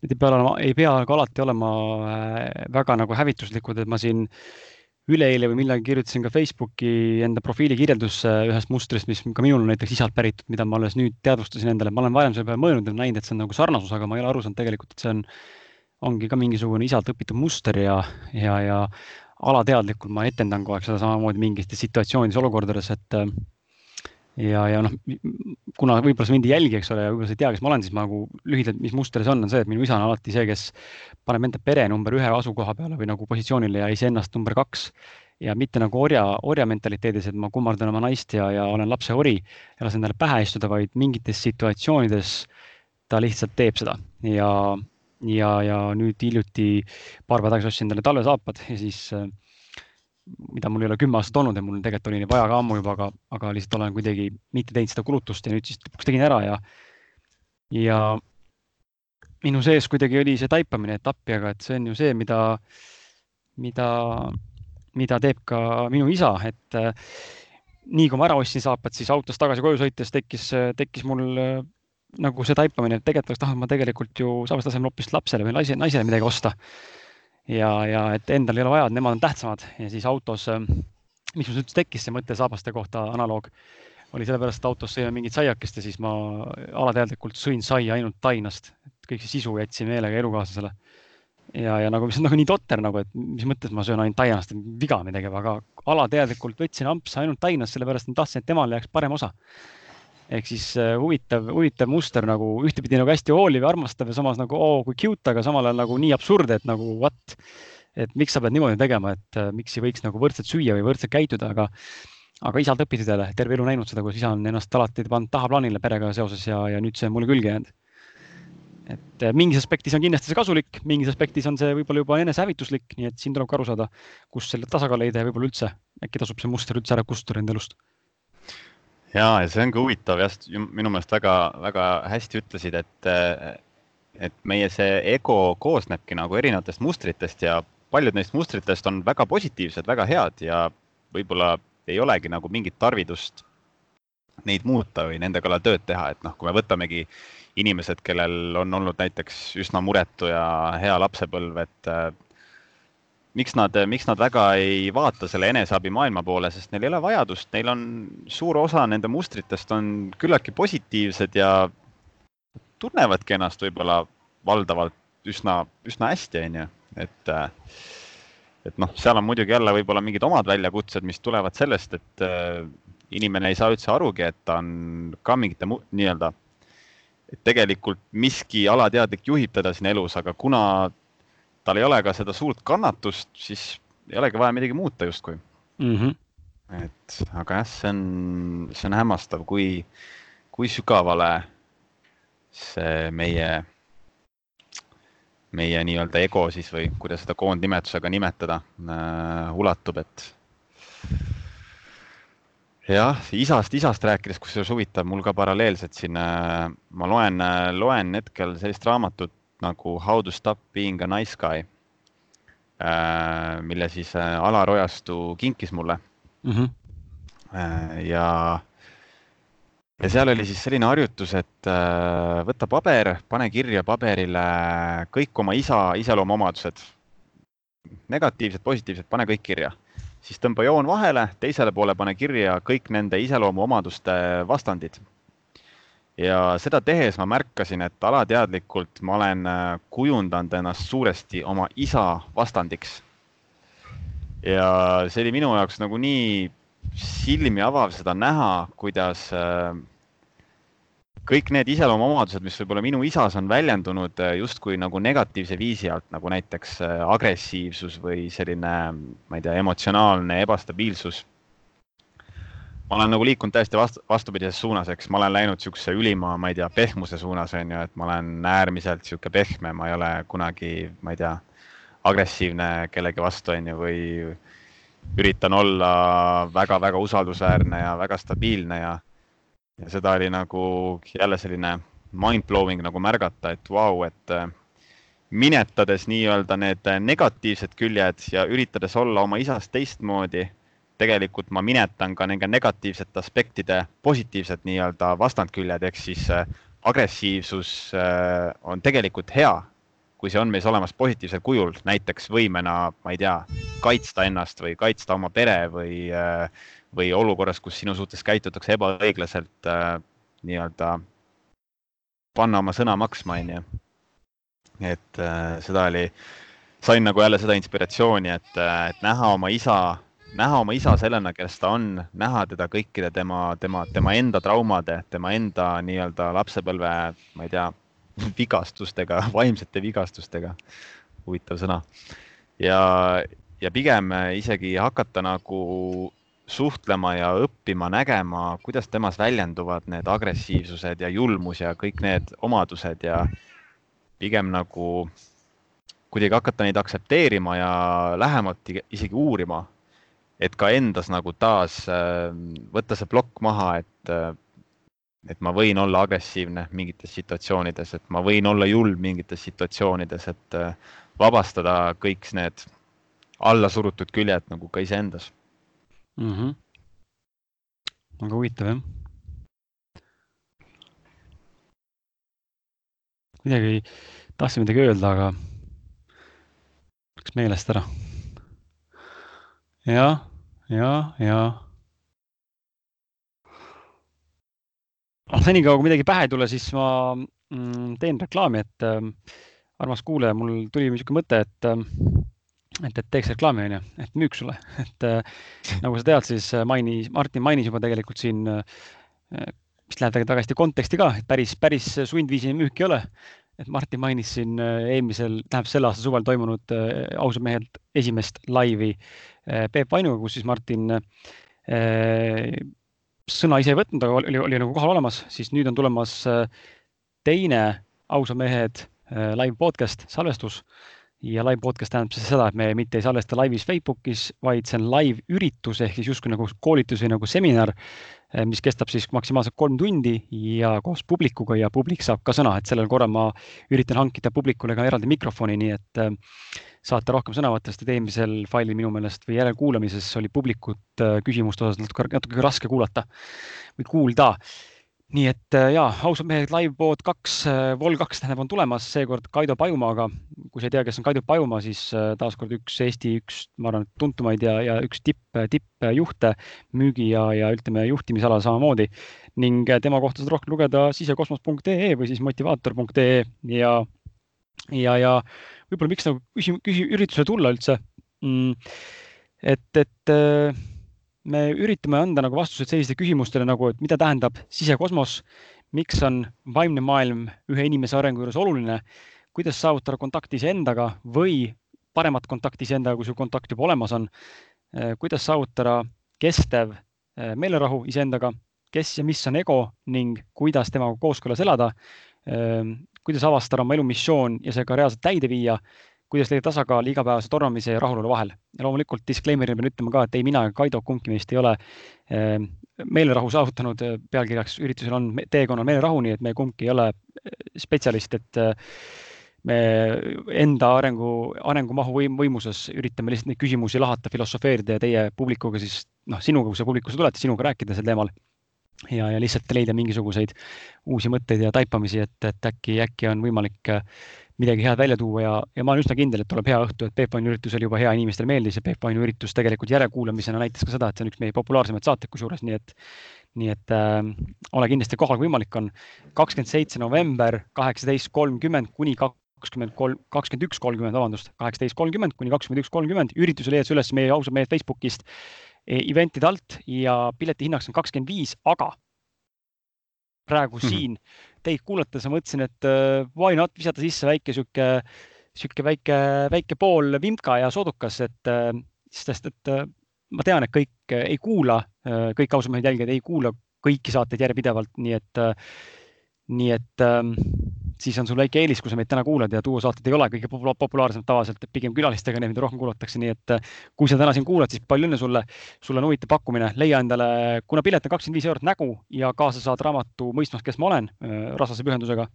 S2: need ei pea olema, ei pea ka alati olema äh, väga nagu hävituslikud, et ma siin äh, üleeile või millalgi kirjutasin ka Facebooki enda profiili kirjeldusse ühest mustrist, mis ka minul on näiteks isalt päritud, mida ma alles nüüd teadvustasin endale, ma olen varem selle peale mõelnud ja näinud, et see on nagu sarnasus, aga ma ei ole aru saanud tegelikult, et see on, ongi ka mingisugune isalt õpitud muster ja, ja, ja alateadlikult ma etendan kogu aeg seda samamoodi mingites situatsioonides, olukordades, et ja, ja noh, kuna võib-olla sa mind ei jälgi, eks ole, ja võib-olla sa ei tea, kes ma olen, siis ma nagu lühidalt, mis muster see on, on see, et minu isa on alati see, kes paneb enda pere number ühe asukoha peale või nagu positsioonile ja iseennast number kaks. ja mitte nagu orja, orja mentaliteedis, et ma kummardan oma naist ja, ja olen lapse ori ja lasen talle pähe istuda, vaid mingites situatsioonides ta lihtsalt teeb seda ja, ja, ja nüüd hiljuti paar päeva tagasi ostsin endale talvesaapad ja siis äh, mida mul ei ole kümme aastat olnud ja mul tegelikult oli neid vaja ka ammu juba, aga, aga lihtsalt olen kuidagi mitte teinud seda kulutust ja nüüd siis lõpuks tegin ära ja, ja minu sees kuidagi oli see taipamine, et appi, aga et see on ju see, mida, mida, mida teeb ka minu isa, et äh, nii kui ma ära ostsin saapad, siis autos tagasi koju sõites tekkis, tekkis mul äh, nagu see taipamine, et tegelikult oleks tahtnud ma tegelikult ju saabast asemel hoopis lapsele või naisele, naisele midagi osta ja, ja et endal ei ole vaja, et nemad on tähtsamad. Ja siis autos, ähm, miks mul üldse tekkis see mõte saabaste kohta analoog, oli sellepärast, et autos sõime mingit saiakest ja siis ma alateadlikult sõin saia ainult tainast, kõik see sisu jätsin meelega elukaaslasele. ja, ja nagu, mis on nagu nii totter nagu, et mis mõttes ma söön ainult tainast, viga midagi, aga alateadlikult võtsin ampsa ainult tainast, sellepärast ma tahtsin, et temale jääks parem osa ehk siis äh, huvitav, huvitav muster nagu ühtepidi nagu hästi hooliv ja armastav ja samas nagu oo kui cute, aga samal ajal nagu nii absurd, et nagu what. et miks sa pead niimoodi tegema, et äh, miks ei võiks nagu võrdselt süüa või võrdselt käituda, aga, aga isalt õpitud jälle, terve elu näinud seda, kuidas isa on ennast alati pannud tahaplaanile perega seoses ja, ja nüüd see on mulle külge jäänud. et äh, mingis aspektis on kindlasti see kasulik, mingis aspektis on see võib-olla juba enesehävituslik, nii et siin tuleb ka aru saada, kus selle tasakaal leida ja võib-olla üldse äkki tasub see muster üldse ära kustutada enda elust
S1: ja, ja see on ka huvitav jah, minu meelest väga-väga hästi ütlesid, et, et meie see ego koosnebki nagu erinevatest mustritest ja paljud neist mustritest on väga positiivsed, väga head ja võib-olla ei olegi nagu mingit tarvidust neid muuta või nende kallal tööd teha, et noh, kui me võtamegi inimesed, kellel on olnud näiteks üsna muretu ja hea lapsepõlv, et miks nad, miks nad väga ei vaata selle eneseabi maailma poole, sest neil ei ole vajadust, neil on suur osa nende mustritest on küllaltki positiivsed ja tunnevadki ennast võib-olla valdavalt üsna, üsna hästi, onju, et et noh, seal on muidugi jälle võib-olla mingid omad väljakutsed, mis tulevad sellest, et inimene ei saa üldse arugi, et ta on ka mingite nii-öelda, et tegelikult miski alateadlik juhib teda siin elus, aga kuna tal ei ole ka seda suurt kannatust, siis ei olegi vaja midagi muuta justkui
S2: mm. -hmm.
S1: et aga jah, see on, see on hämmastav, kui, kui sügavale see meie meie nii-öelda ego siis või kuidas seda koondnimetusega nimetada äh,, ulatub, et jah, isast, isast rääkides, kusjuures huvitav, mul ka paralleelselt siin äh,, ma loen äh,, loen hetkel sellist raamatut nagu How to stop being a nice guy äh,, mille siis äh, Alar Ojastu kinkis mulle mm. -hmm. Ja ja seal oli siis selline harjutus, et võta paber, pane kirja paberile kõik oma isa iseloomuomadused, negatiivsed, positiivsed, pane kõik kirja, siis tõmba joon vahele, teisele poole pane kirja kõik nende iseloomuomaduste vastandid. Ja seda tehes ma märkasin, et alateadlikult ma olen äh, kujundanud ennast suuresti oma isa vastandiks. ja see oli minu jaoks nagu nii silmi avav seda näha, kuidas äh, kõik need iseloomuomadused, mis võib-olla minu isas on väljendunud äh, justkui nagu negatiivse viisi alt, nagu näiteks agressiivsus või selline, ma ei tea, emotsionaalne ebastabiilsus. Ma olen nagu liikunud täiesti vastu, vastupidises suunas, eks. Ma olen läinud niisuguse ülima, ma ei tea, pehmuse suunas on ju, et ma olen äärmiselt niisugune pehme, ma ei ole kunagi, ma ei tea, agressiivne kellegi vastu on ju, või üritan olla väga-väga usaldusväärne ja väga stabiilne ja ja seda oli nagu jälle selline mind-blowing nagu märgata, et vau wow,, et äh, minetades nii-öelda need negatiivsed küljed ja üritades olla oma isast teistmoodi, tegelikult ma minetan ka nende negatiivsete aspektide positiivsed nii-öelda vastandküljed, ehk siis äh, agressiivsus äh, on tegelikult hea, kui see on meis olemas positiivsel kujul, näiteks võimena, ma ei tea, kaitsta ennast või kaitsta oma pere või äh, või olukorras, kus sinu suhtes käitutakse ebaõiglaselt nii-öelda panna oma sõna maksma, onju. et äh, seda oli, sain nagu jälle seda inspiratsiooni, et, et näha oma isa, näha oma isa sellena, kes ta on, näha teda kõikide tema, tema, tema enda traumade, tema enda nii-öelda lapsepõlve, ma ei tea, vigastustega, vaimsete vigastustega. huvitav sõna. ja, ja pigem isegi hakata nagu suhtlema ja õppima, nägema, kuidas temas väljenduvad need agressiivsused ja julmus ja kõik need omadused ja pigem nagu kuidagi hakata neid aktsepteerima ja lähemalt isegi uurima, et ka endas nagu taas äh, võtta see plokk maha, et, äh, et ma võin olla agressiivne mingites situatsioonides, et ma võin olla julm mingites situatsioonides, et äh, vabastada kõik need allasurutud küljed nagu ka iseendas
S2: mm. -hmm. väga huvitav jah. kuidagi tahtsin midagi öelda, aga läks meelest ära. jah, ja, ja. noh, senikaua kui midagi pähe ei tule, siis ma mm, teen reklaami, et äh, armas kuulaja, mul tuli niisugune mõte, et äh, et, et teeks reklaami, onju, et müüks sulle, et äh, nagu sa tead, siis äh, mainis, Martin mainis juba tegelikult siin äh,, mis läheb hästi konteksti ka, et päris, päris sundviisini müük ei ole. Et Martin mainis siin äh, eelmisel, tähendab selle aasta suvel toimunud äh, ausad mehed esimest laivi äh, Peep Vainuga, kus siis Martin sõna ise ei võtnud, aga oli, oli nagu kohal olemas, siis nüüd on tulemas teine ausad mehed live podcast salvestus ja live podcast tähendab siis seda, et me mitte ei salvesta laivis Facebookis, vaid see on live üritus ehk siis justkui nagu koolitus või nagu seminar, eh, mis kestab siis maksimaalselt kolm tundi ja koos publikuga ja publik saab ka sõna, et sellel korral ma üritan hankida publikule ka eraldi mikrofoni, nii et eh, saate rohkem sõna võtta, sest et eelmisel failil minu meelest või järelkuulamises oli publikut küsimuste osas natuke, natuke raske kuulata või kuulda nii et äh, ja, ausad mehed, liveboard kaks, äh, Vol kaks tähendab, on tulemas seekord Kaido Pajumaaga. kui sa ei tea, kes on Kaido Pajumaa, siis äh, taaskord üks Eesti, üks, ma arvan, tuntumaid ja, ja üks tipp, tippjuhte müügi ja, ja ütleme juhtimisalal samamoodi ning tema kohta saad rohkem lugeda sisekosmos.ee või siis motivaator.ee ja, ja, ja võib-olla miks nagu küsi-, küsi-, üritusele tulla üldse mm,. et, et me üritame anda nagu vastuseid sellistele küsimustele nagu, et mida tähendab sisekosmos, miks on vaimne maailm ühe inimese arengu juures oluline, kuidas saavutada kontakti iseendaga või paremat kontakti iseendaga, kui sul kontakt juba olemas on, eh, kuidas saavutada kestev eh, meelerahu iseendaga, kes ja mis on ego ning kuidas temaga kooskõlas elada, eh, kuidas avastada oma elu missioon ja see ka reaalselt täide viia kuidas leida tasakaal igapäevase tormamise ja rahulolu vahel. ja loomulikult disclaimer'ina pean ütlema ka, et ei mina ega Kaido, kumbki meist ei ole eh, meelerahu saavutanud. pealkirjaks üritusel on teekonnal meelerahu, nii et me kumbki ei ole eh, spetsialist, et me enda arengu, arengumahu võim, võimuses üritame lihtsalt neid küsimusi lahata, filosofeerida ja teie publikuga siis noh, sinuga, kui sa publikusse tuled, sinuga rääkida sel teemal ja, ja lihtsalt leida mingisuguseid uusi mõtteid ja taipamisi, et, et äkki, äkki on võimalik midagi head välja tuua ja, ja ma olen üsna kindel, et tuleb hea õhtu, et Peep Vainu üritus oli juba hea, inimestele meeldis ja Peep Vainu üritus tegelikult järelkuulamisena näitas ka seda, et see on üks meie populaarsemaid saateid kusjuures, nii et, nii et äh, ole kindlasti kohal, kui võimalik on. kakskümmend seitse november, kaheksateist kolmkümmend kuni kakskümmend kolm, kakskümmend üks kolmkümmend, vabandust, kaheksateist kolmkümmend kuni kakskümmend üks kolmkümmend. ürituse leiad sa üles meie ausad mehed Facebookist e, eventide alt ja pileti hinnaks on kakskümmend viis, aga praegu mm -hmm. siin teid kuulates ma mõtlesin, et uh, why not visata sisse väike sihuke, sihuke väike, väike pool vimka ja soodukas, et uh, sest et uh, ma tean, et kõik ei kuula, kõik ausad mehed jälgijad ei kuula kõiki saateid järjepidevalt, nii et, nii et um, siis on sul väike eelis, kui sa meid täna kuulad ja duosaated ei ole kõige populaarsemad tavaliselt, pigem külalistega need, mida rohkem kuulatakse, nii et äh, kui sa täna siin kuulad, siis palju õnne sulle. sul on huvitav pakkumine, leia endale, kuna pilet on kakskümmend viis eurot nägu ja kaasa saad raamatu Mõistmas, kes ma olen, äh, rasvase pühendusega.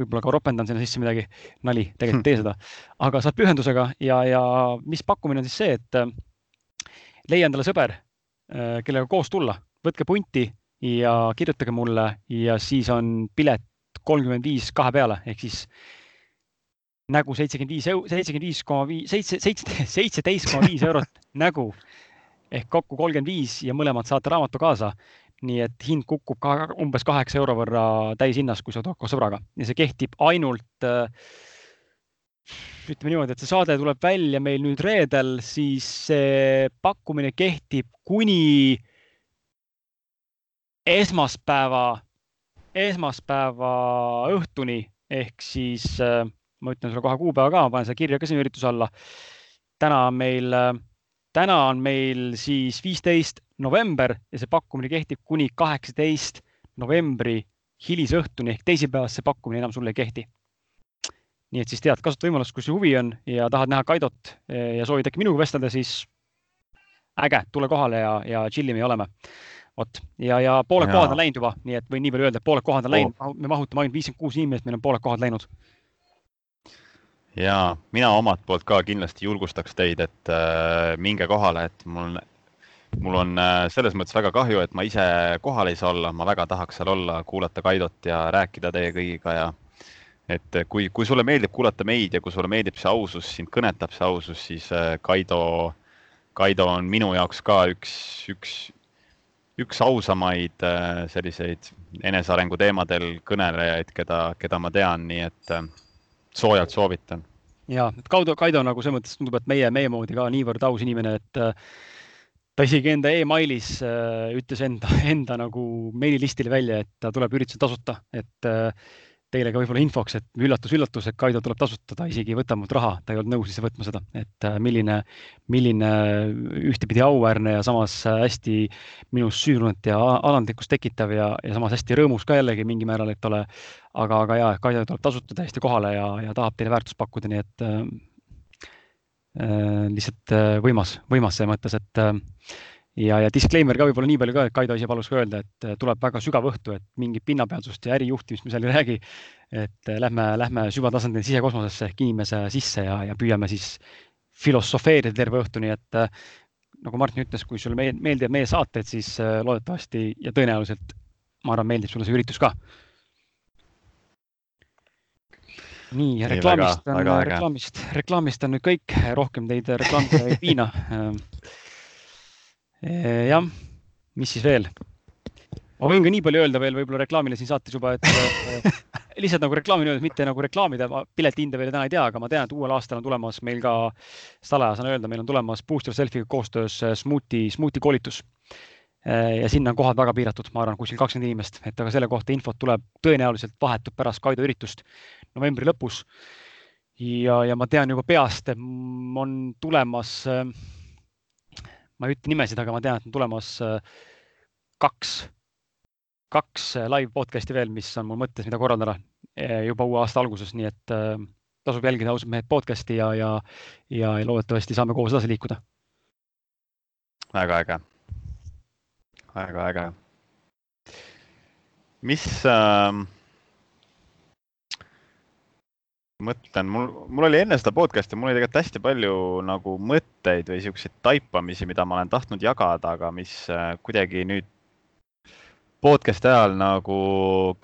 S2: võib-olla ka ropendan sinna sisse midagi, nali, tegelikult ei tee seda, aga saad pühendusega ja, ja mis pakkumine on siis see, et äh, leia endale sõber, kellega koos tulla, võtke punti ja kirjutage mulle ja siis on pilet kolmkümmend viis kahe peale ehk siis nägu seitsekümmend viis, seitsekümmend viis koma viis, seitse, seitse, seitseteist koma viis eurot nägu ehk kokku kolmkümmend viis ja mõlemad saate raamatu kaasa. nii et hind kukub ka umbes kaheksa euro võrra täishinnas, kui sa tood koos sõbraga ja see kehtib ainult äh, ütleme niimoodi, et see saade tuleb välja meil nüüd reedel, siis see pakkumine kehtib kuni esmaspäeva esmaspäeva õhtuni ehk siis äh, ma ütlen sulle kohe kuupäeva ka, ma panen selle kirja ka sinna ürituse alla. täna on meil, äh, täna on meil siis viisteist november ja see pakkumine kehtib kuni kaheksateist novembri hilisõhtuni ehk teisipäevast see pakkumine enam sulle ei kehti. nii et siis tead, kasuta võimalust, kui sul huvi on ja tahad näha Kaidot äh, ja soovid äkki minuga vestelda, siis äge, tule kohale ja, ja chillime ja oleme vot ja, ja pooled kohad on läinud juba, nii et võin nii palju öelda, et pooled kohad on läinud oh., me mahutame ainult viiskümmend kuus inimest, meil on pooled kohad läinud.
S1: ja mina omalt poolt ka kindlasti julgustaks teid, et äh, minge kohale, et mul, mul on äh, selles mõttes väga kahju, et ma ise kohal ei saa olla, ma väga tahaks seal olla, kuulata Kaidot ja rääkida teie kõigiga ja et kui, kui sulle meeldib kuulata meid ja kui sulle meeldib see ausus, sind kõnetab see ausus, siis äh, Kaido, Kaido on minu jaoks ka üks, üks üks ausamaid äh, selliseid enesearengu teemadel kõnelejaid, keda, keda ma tean, nii et äh, soojalt soovitan.
S2: ja, et Kaido, Kaido nagu selles mõttes tundub, et meie, meie moodi ka niivõrd aus inimene, et äh, ta isegi enda emailis ütles enda, enda nagu meililistile välja, et ta tuleb üritusel tasuta, et teile ka võib-olla infoks, et üllatus-üllatus, et Kaido tuleb tasuta, ta isegi ei võta mult raha, ta ei olnud nõus ise võtma seda, et äh, milline, milline ühtepidi auväärne ja samas hästi minus süürunet ja alandlikkust tekitav ja, ja samas hästi rõõmus ka jällegi mingil määral, et ole, aga, aga ja, Kaido tuleb tasuta täiesti kohale ja, ja tahab teile väärtust pakkuda, nii et äh, äh lihtsalt äh, võimas, võimas selles mõttes, et äh, ja, ja disclaimer ka võib-olla nii palju ka, et Kaido ise palus ka öelda, et tuleb väga sügav õhtu, et mingit pinnapealsust ja ärijuhtimist me seal ei räägi. et lähme, lähme süvatasandil sisekosmosesse ehk inimese sisse ja, ja püüame siis filosofeerida terve õhtu, nii et nagu Martin ütles, kui sulle meeldivad meie saated, siis loodetavasti ja tõenäoliselt ma arvan, meeldib sulle see üritus ka nii, reklaamist on, reklaamist, reklaamist on nüüd kõik, rohkem teid reklaamida ei piina. Eh, jah, mis siis veel? ma võin ka nii palju öelda veel võib-olla reklaamile siin saates juba, et eh, lihtsalt nagu reklaamini öeldes, mitte nagu reklaamida, piletihinda veel täna ei tea, aga ma tean, et uuel aastal on tulemas meil ka, salaja saan öelda, meil on tulemas Booster Selfie'ga koostöös eh, Smuuti, Smuuti koolitus ja sinna on kohad väga piiratud, ma arvan, kuskil kakskümmend inimest, et aga selle kohta infot tuleb tõenäoliselt vahetult pärast Kaido üritust novembri lõpus. ja, ja ma tean juba peast, on tulemas, ma ei ütle nimesid, aga ma tean, et on tulemas kaks, kaks live podcast'i veel, mis on mul mõttes, mida korraldada juba uue aasta alguses, nii et tasub jälgida ausad mehed podcast'i ja, ja, ja loodetavasti saame koos edasi liikuda.
S1: väga äge, väga äge. mis äh mõtlen, mul, mul oli enne seda podcast'i, mul oli tegelikult hästi palju nagu mõtteid või siukseid taipamisi, mida ma olen tahtnud jagada, aga mis äh, kuidagi nüüd podcast'i ajal nagu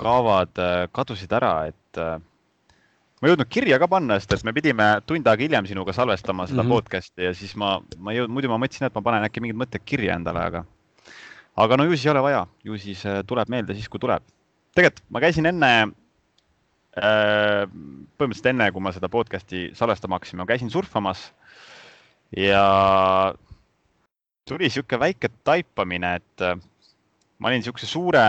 S1: kaavad, äh, kadusid ära, et äh, ma ei jõudnud kirja ka panna, sest et me pidime tund aega hiljem sinuga salvestama seda mm -hmm. podcast'i ja siis ma, ma ei jõudnud, muidu ma mõtlesin, et ma panen äkki mingid mõtted kirja endale, aga, aga no ju siis ei ole vaja, ju siis tuleb meelde siis, kui tuleb. tegelikult ma käisin enne põhimõtteliselt enne, kui ma seda podcast'i salvestama hakkasin, ma käisin surfamas ja tuli niisugune väike taipamine, et äh, ma olin niisuguse suure,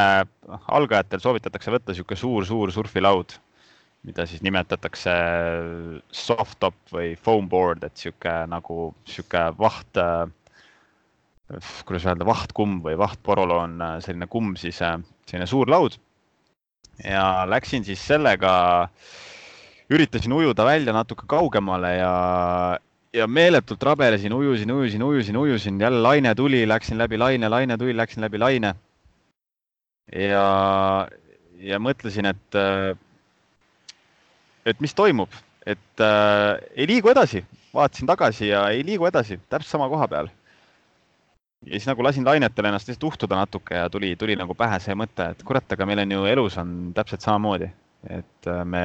S1: algajatel soovitatakse võtta niisugune suur-suur surfilaud, mida siis nimetatakse soft-top või foam board, et niisugune nagu niisugune vaht, äh, kuidas öelda, vahtkumm või vahtporoloon, selline kumm siis, selline suur laud ja läksin siis sellega, üritasin ujuda välja natuke kaugemale ja, ja meeletult rabelesin, ujusin, ujusin, ujusin, ujusin, jälle laine tuli, läksin läbi laine, laine tuli, läksin läbi laine. ja, ja mõtlesin, et, et mis toimub, et äh, ei liigu edasi, vaatasin tagasi ja ei liigu edasi, täpselt sama koha peal ja siis nagu lasin lainetel ennast lihtsalt uhtuda natuke ja tuli, tuli nagu pähe see mõte, et kurat, aga meil on ju elus on täpselt samamoodi, et äh, me,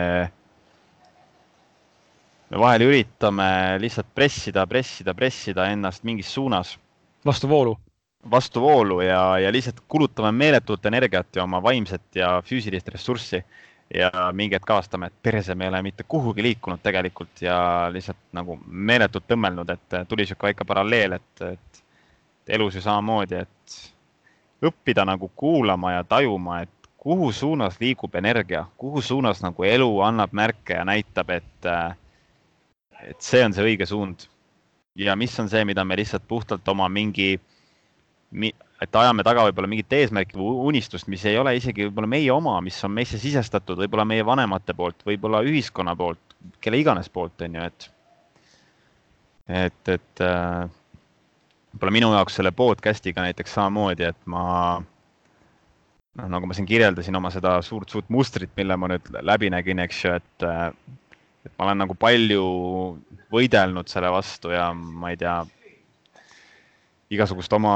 S1: me vahel üritame lihtsalt pressida, pressida, pressida ennast mingis suunas.
S2: vastu voolu.
S1: vastu voolu ja, ja lihtsalt kulutame meeletult energiat ja oma vaimset ja füüsilist ressurssi ja mingi hetk avastame, et perse, me ei ole mitte kuhugi liikunud tegelikult ja lihtsalt nagu meeletult tõmmelnud, et tuli sihuke väike paralleel, et, et elus ju samamoodi, et õppida nagu kuulama ja tajuma, et kuhu suunas liigub energia, kuhu suunas nagu elu annab märke ja näitab, et, et see on see õige suund. ja mis on see, mida me lihtsalt puhtalt oma mingi, et ajame taga võib-olla mingit eesmärki või unistust, mis ei ole isegi võib-olla meie oma, mis on meisse sisestatud, võib-olla meie vanemate poolt, võib-olla ühiskonna poolt, kelle iganes poolt, on ju, et, et, et äh, võib-olla minu jaoks selle podcast'iga näiteks samamoodi, et ma noh, nagu ma siin kirjeldasin oma seda suurt-suurt mustrit, mille ma nüüd läbi nägin, eks ju, et et ma olen nagu palju võidelnud selle vastu ja ma ei tea, igasugust oma,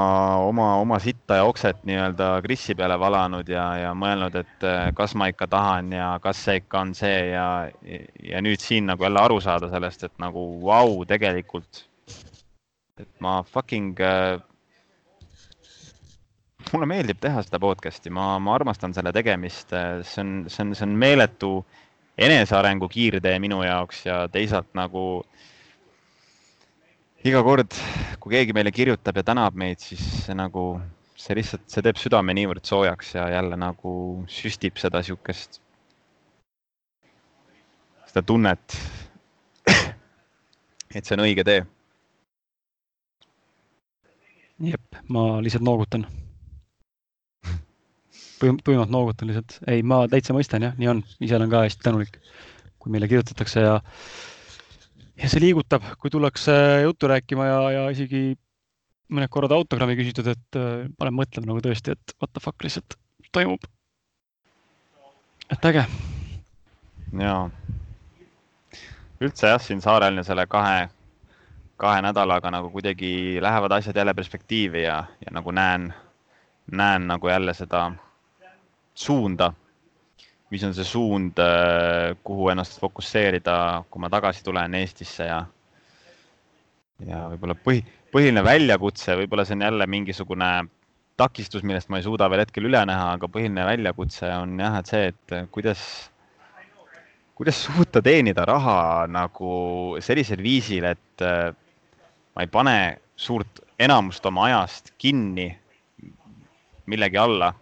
S1: oma, oma sitta ja okset nii-öelda krissi peale valanud ja, ja mõelnud, et kas ma ikka tahan ja kas see ikka on see ja, ja nüüd siin nagu jälle aru saada sellest, et nagu vau wow,, tegelikult et ma fucking äh,, mulle meeldib teha seda podcast'i, ma, ma armastan selle tegemist, see on, see on, see on meeletu enesearengu kiirtee minu jaoks ja teisalt nagu iga kord, kui keegi meile kirjutab ja tänab meid, siis see nagu, see lihtsalt, see teeb südame niivõrd soojaks ja jälle nagu süstib seda siukest, seda tunnet, et see on õige tee
S2: jep, ma lihtsalt noogutan. tuimalt noogutan lihtsalt, ei, ma täitsa mõistan jah, nii on, ise olen ka hästi tänulik, kui meile kirjutatakse ja ja see liigutab, kui tullakse juttu rääkima ja, ja isegi mõned korrad autogrammi küsitud, et äh, panen mõtlema nagu tõesti, et what the fuck lihtsalt toimub. et äge.
S1: jaa. üldse jah, siin saarel ja selle kahe, kahe nädalaga nagu kuidagi lähevad asjad jälle perspektiivi ja, ja nagu näen, näen nagu jälle seda suunda, mis on see suund, äh, kuhu ennast fokusseerida, kui ma tagasi tulen Eestisse ja ja võib-olla põhi, põhiline väljakutse, võib-olla see on jälle mingisugune takistus, millest ma ei suuda veel hetkel üle näha, aga põhiline väljakutse on jah, et see, et kuidas, kuidas suuta teenida raha nagu sellisel viisil, et äh, ma ei pane suurt enamust oma ajast kinni millegi alla.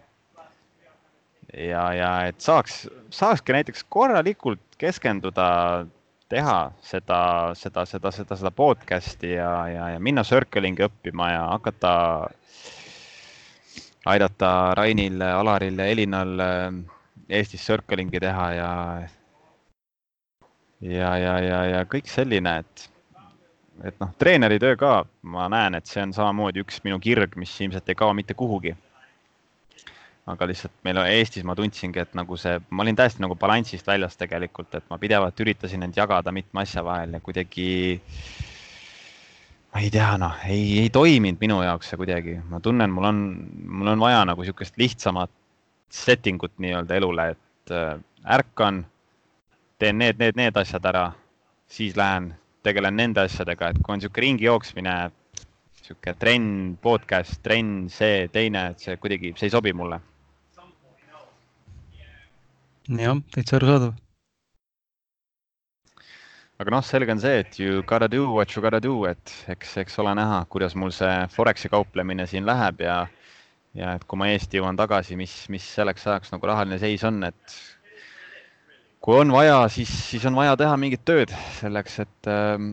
S1: ja, ja et saaks, saakski näiteks korralikult keskenduda teha seda, seda, seda, seda, seda podcast'i ja, ja, ja minna circling'i õppima ja hakata aidata Rainil, Alaril Elinal äh, Eestis circling'i teha ja, ja, ja, ja, ja kõik selline, et, et noh, treeneri töö ka, ma näen, et see on samamoodi üks minu kirg, mis ilmselt ei kao mitte kuhugi aga lihtsalt meil Eestis ma tundsingi, et nagu see, ma olin täiesti nagu balansist väljas tegelikult, et ma pidevalt üritasin end jagada mitme asja vahel ja kuidagi. ma ei tea, noh, ei, ei toiminud minu jaoks see kuidagi, ma tunnen, mul on, mul on vaja nagu sihukest lihtsamat setting ut nii-öelda elule, et äh, ärkan, teen need, need, need asjad ära, siis lähen tegelen nende asjadega, et kui on sihuke ringi jooksmine, sihuke trenn, podcast, trenn, see, teine, et see kuidagi, see ei sobi mulle
S2: jah, täitsa arusaadav.
S1: aga noh, selge on see, et you gotta do what you gotta do, et eks, eks ole näha, kuidas mul see Foreksi kauplemine siin läheb ja, ja et kui ma Eesti jõuan tagasi, mis, mis selleks ajaks nagu rahaline seis on, et kui on vaja, siis, siis on vaja teha mingit tööd selleks, et ähm,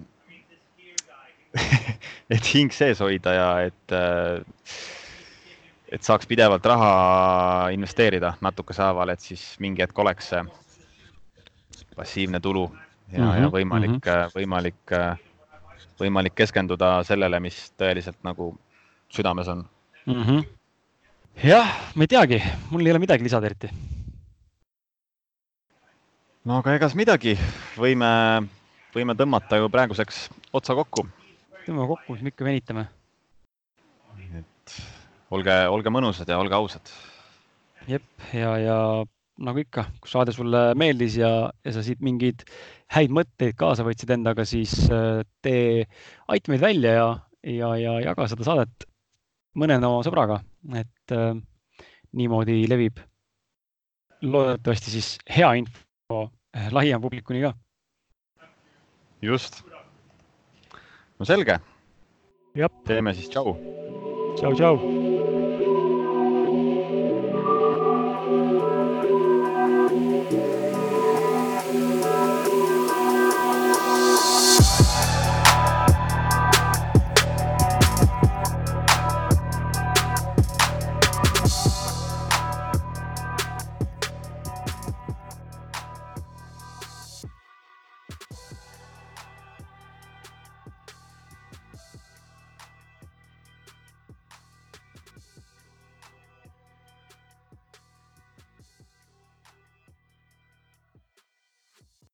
S1: et hing sees hoida ja et äh, et saaks pidevalt raha investeerida natukese haaval, et siis mingi hetk oleks see passiivne tulu ja mm, -hmm, ja võimalik mm, -hmm. võimalik, võimalik keskenduda sellele, mis tõeliselt nagu südames on
S2: mm. -hmm. jah, ma ei teagi, mul ei ole midagi lisada eriti.
S1: No aga egas midagi, võime, võime tõmmata ju praeguseks otsa kokku.
S2: tõmbame kokku, siis me ikka venitame.
S1: et olge, olge mõnusad ja olge ausad.
S2: jep, ja, ja nagu ikka, kui saade sulle meeldis ja, ja sa siit mingeid häid mõtteid kaasa võtsid endaga, siis äh, tee, aita meid välja ja, ja, ja jaga seda saadet mõne oma sõbraga, et äh, niimoodi levib loodetavasti siis hea info äh, laiem publikuni ka.
S1: just. no selge. teeme siis tšau.
S2: tšau, tšau.